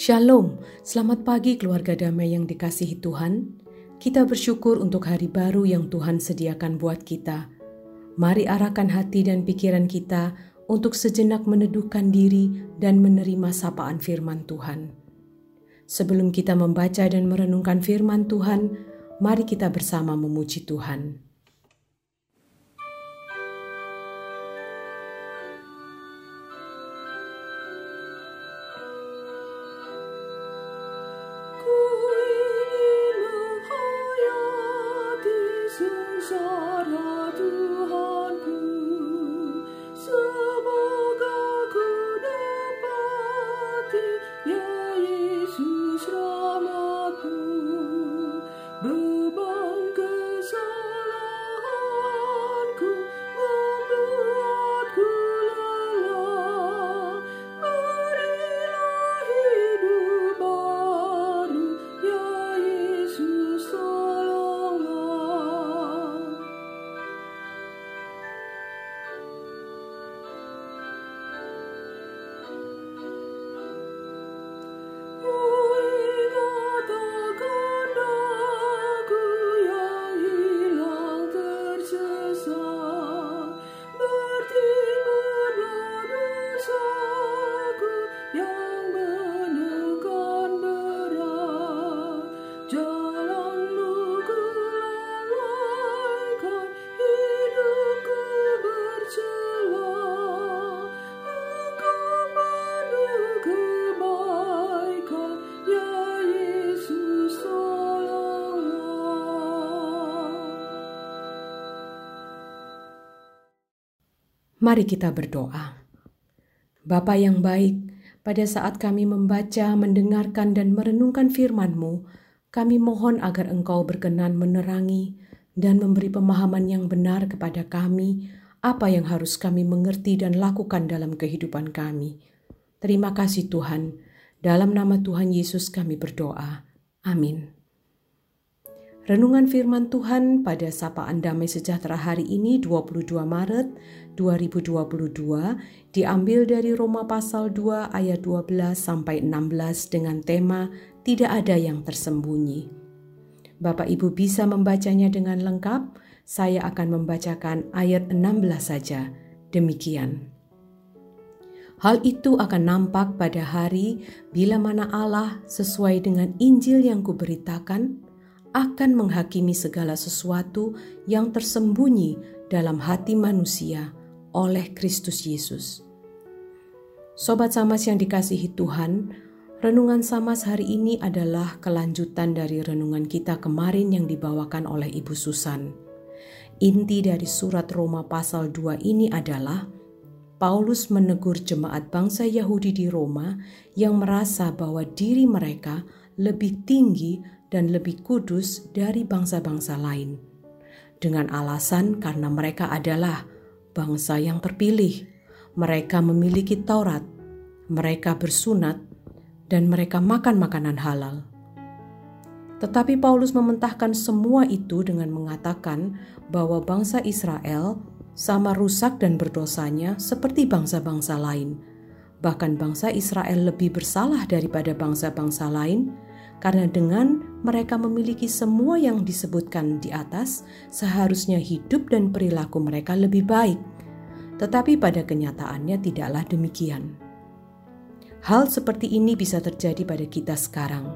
Shalom, selamat pagi keluarga damai yang dikasihi Tuhan. Kita bersyukur untuk hari baru yang Tuhan sediakan buat kita. Mari arahkan hati dan pikiran kita untuk sejenak meneduhkan diri dan menerima sapaan firman Tuhan. Sebelum kita membaca dan merenungkan firman Tuhan, mari kita bersama memuji Tuhan. Mari kita berdoa. Bapa yang baik, pada saat kami membaca, mendengarkan, dan merenungkan firman-Mu, kami mohon agar Engkau berkenan menerangi dan memberi pemahaman yang benar kepada kami apa yang harus kami mengerti dan lakukan dalam kehidupan kami. Terima kasih Tuhan. Dalam nama Tuhan Yesus kami berdoa. Amin. Renungan firman Tuhan pada sapaan damai sejahtera hari ini 22 Maret 2022 diambil dari Roma pasal 2 ayat 12 sampai 16 dengan tema tidak ada yang tersembunyi. Bapak Ibu bisa membacanya dengan lengkap, saya akan membacakan ayat 16 saja. Demikian. Hal itu akan nampak pada hari bila mana Allah sesuai dengan Injil yang kuberitakan, akan menghakimi segala sesuatu yang tersembunyi dalam hati manusia oleh Kristus Yesus. Sobat Samas yang dikasihi Tuhan, renungan Samas hari ini adalah kelanjutan dari renungan kita kemarin yang dibawakan oleh Ibu Susan. Inti dari surat Roma pasal 2 ini adalah Paulus menegur jemaat bangsa Yahudi di Roma yang merasa bahwa diri mereka lebih tinggi dan lebih kudus dari bangsa-bangsa lain, dengan alasan karena mereka adalah bangsa yang terpilih. Mereka memiliki Taurat, mereka bersunat, dan mereka makan makanan halal. Tetapi Paulus mementahkan semua itu dengan mengatakan bahwa bangsa Israel sama rusak dan berdosanya seperti bangsa-bangsa lain. Bahkan bangsa Israel lebih bersalah daripada bangsa-bangsa lain karena dengan mereka memiliki semua yang disebutkan di atas, seharusnya hidup dan perilaku mereka lebih baik. Tetapi pada kenyataannya tidaklah demikian. Hal seperti ini bisa terjadi pada kita sekarang.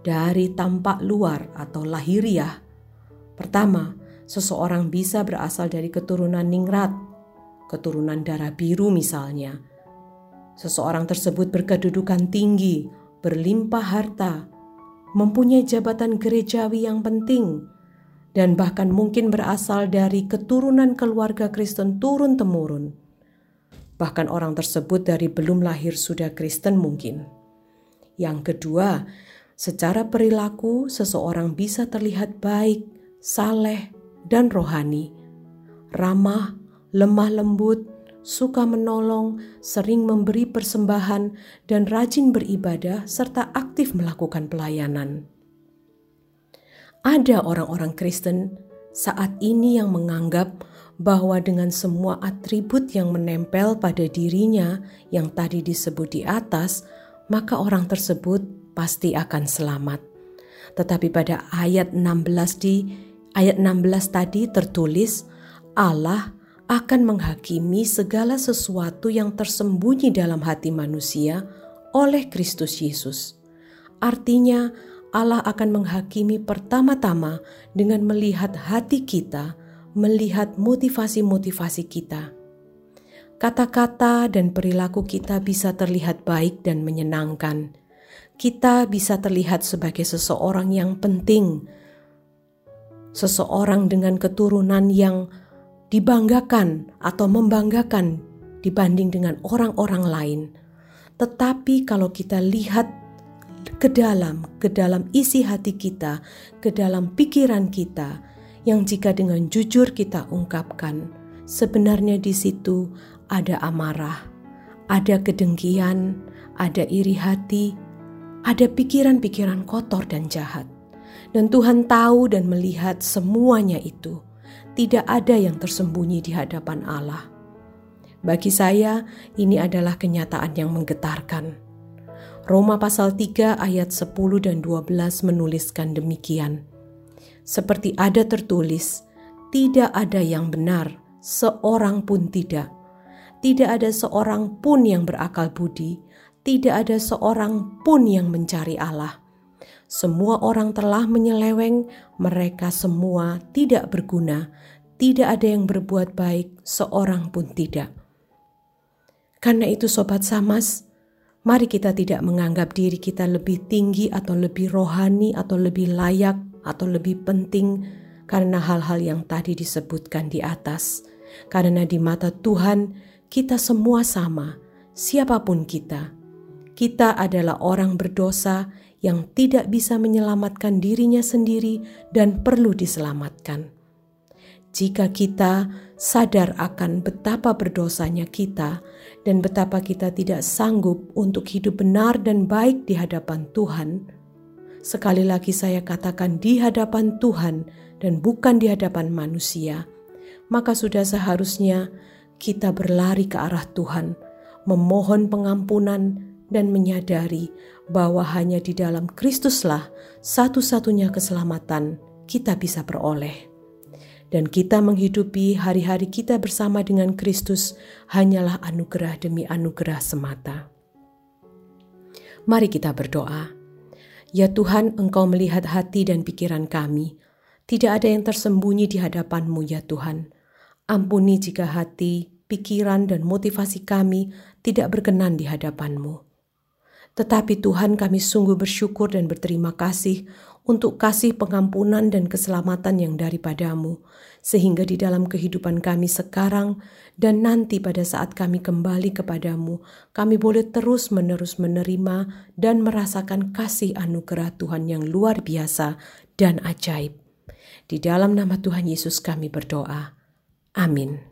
Dari tampak luar atau lahiriah. Pertama, seseorang bisa berasal dari keturunan ningrat, keturunan darah biru misalnya. Seseorang tersebut berkedudukan tinggi, berlimpah harta, mempunyai jabatan gerejawi yang penting, dan bahkan mungkin berasal dari keturunan keluarga Kristen turun-temurun. Bahkan orang tersebut dari belum lahir sudah Kristen mungkin. Yang kedua, secara perilaku seseorang bisa terlihat baik, saleh, dan rohani, ramah, lemah lembut, suka menolong, sering memberi persembahan, dan rajin beribadah, serta aktif melakukan pelayanan. Ada orang-orang Kristen saat ini yang menganggap bahwa dengan semua atribut yang menempel pada dirinya yang tadi disebut di atas, maka orang tersebut pasti akan selamat. Tetapi pada ayat 16 di ayat 16 tadi tertulis Allah akan menghakimi segala sesuatu yang tersembunyi dalam hati manusia oleh Kristus Yesus. Artinya, Allah akan menghakimi pertama-tama dengan melihat hati kita, melihat motivasi-motivasi kita. Kata-kata dan perilaku kita bisa terlihat baik dan menyenangkan. Kita bisa terlihat sebagai seseorang yang penting, seseorang dengan keturunan yang dibanggakan atau membanggakan dibanding dengan orang-orang lain. Tetapi kalau kita lihat ke dalam, ke dalam isi hati kita, ke dalam pikiran kita, yang jika dengan jujur kita ungkapkan, sebenarnya di situ ada amarah, ada kedengkian, ada iri hati, ada pikiran-pikiran kotor dan jahat. Dan Tuhan tahu dan melihat semuanya itu. Tidak ada yang tersembunyi di hadapan Allah. Bagi saya, ini adalah kenyataan yang menggetarkan. Roma pasal 3 ayat 10 dan 12 menuliskan demikian. Seperti ada tertulis, tidak ada yang benar, seorang pun tidak. Tidak ada seorang pun yang berakal budi, tidak ada seorang pun yang mencari Allah. Semua orang telah menyeleweng, mereka semua tidak berguna, tidak ada yang berbuat baik, seorang pun tidak. Karena itu, sobat Samas, mari kita tidak menganggap diri kita lebih tinggi atau lebih rohani atau lebih layak atau lebih penting karena hal-hal yang tadi disebutkan di atas. Karena di mata Tuhan, kita semua sama, siapa pun kita. Kita adalah orang berdosa yang tidak bisa menyelamatkan dirinya sendiri dan perlu diselamatkan. Jika kita sadar akan betapa berdosanya kita dan betapa kita tidak sanggup untuk hidup benar dan baik di hadapan Tuhan, sekali lagi saya katakan di hadapan Tuhan dan bukan di hadapan manusia, maka sudah seharusnya kita berlari ke arah Tuhan, memohon pengampunan dan menyadari bahwa hanya di dalam Kristuslah satu-satunya keselamatan kita bisa peroleh. Dan kita menghidupi hari-hari kita bersama dengan Kristus hanyalah anugerah demi anugerah semata. Mari kita berdoa. Ya Tuhan, Engkau melihat hati dan pikiran kami. Tidak ada yang tersembunyi di hadapan-Mu ya Tuhan. Ampuni jika hati, pikiran, dan motivasi kami tidak berkenan di hadapan-Mu. Tetapi Tuhan kami sungguh bersyukur dan berterima kasih untuk kasih pengampunan dan keselamatan yang daripadamu, sehingga di dalam kehidupan kami sekarang dan nanti pada saat kami kembali kepadamu, kami boleh terus-menerus menerima dan merasakan kasih anugerah Tuhan yang luar biasa dan ajaib. Di dalam nama Tuhan Yesus kami berdoa. Amin.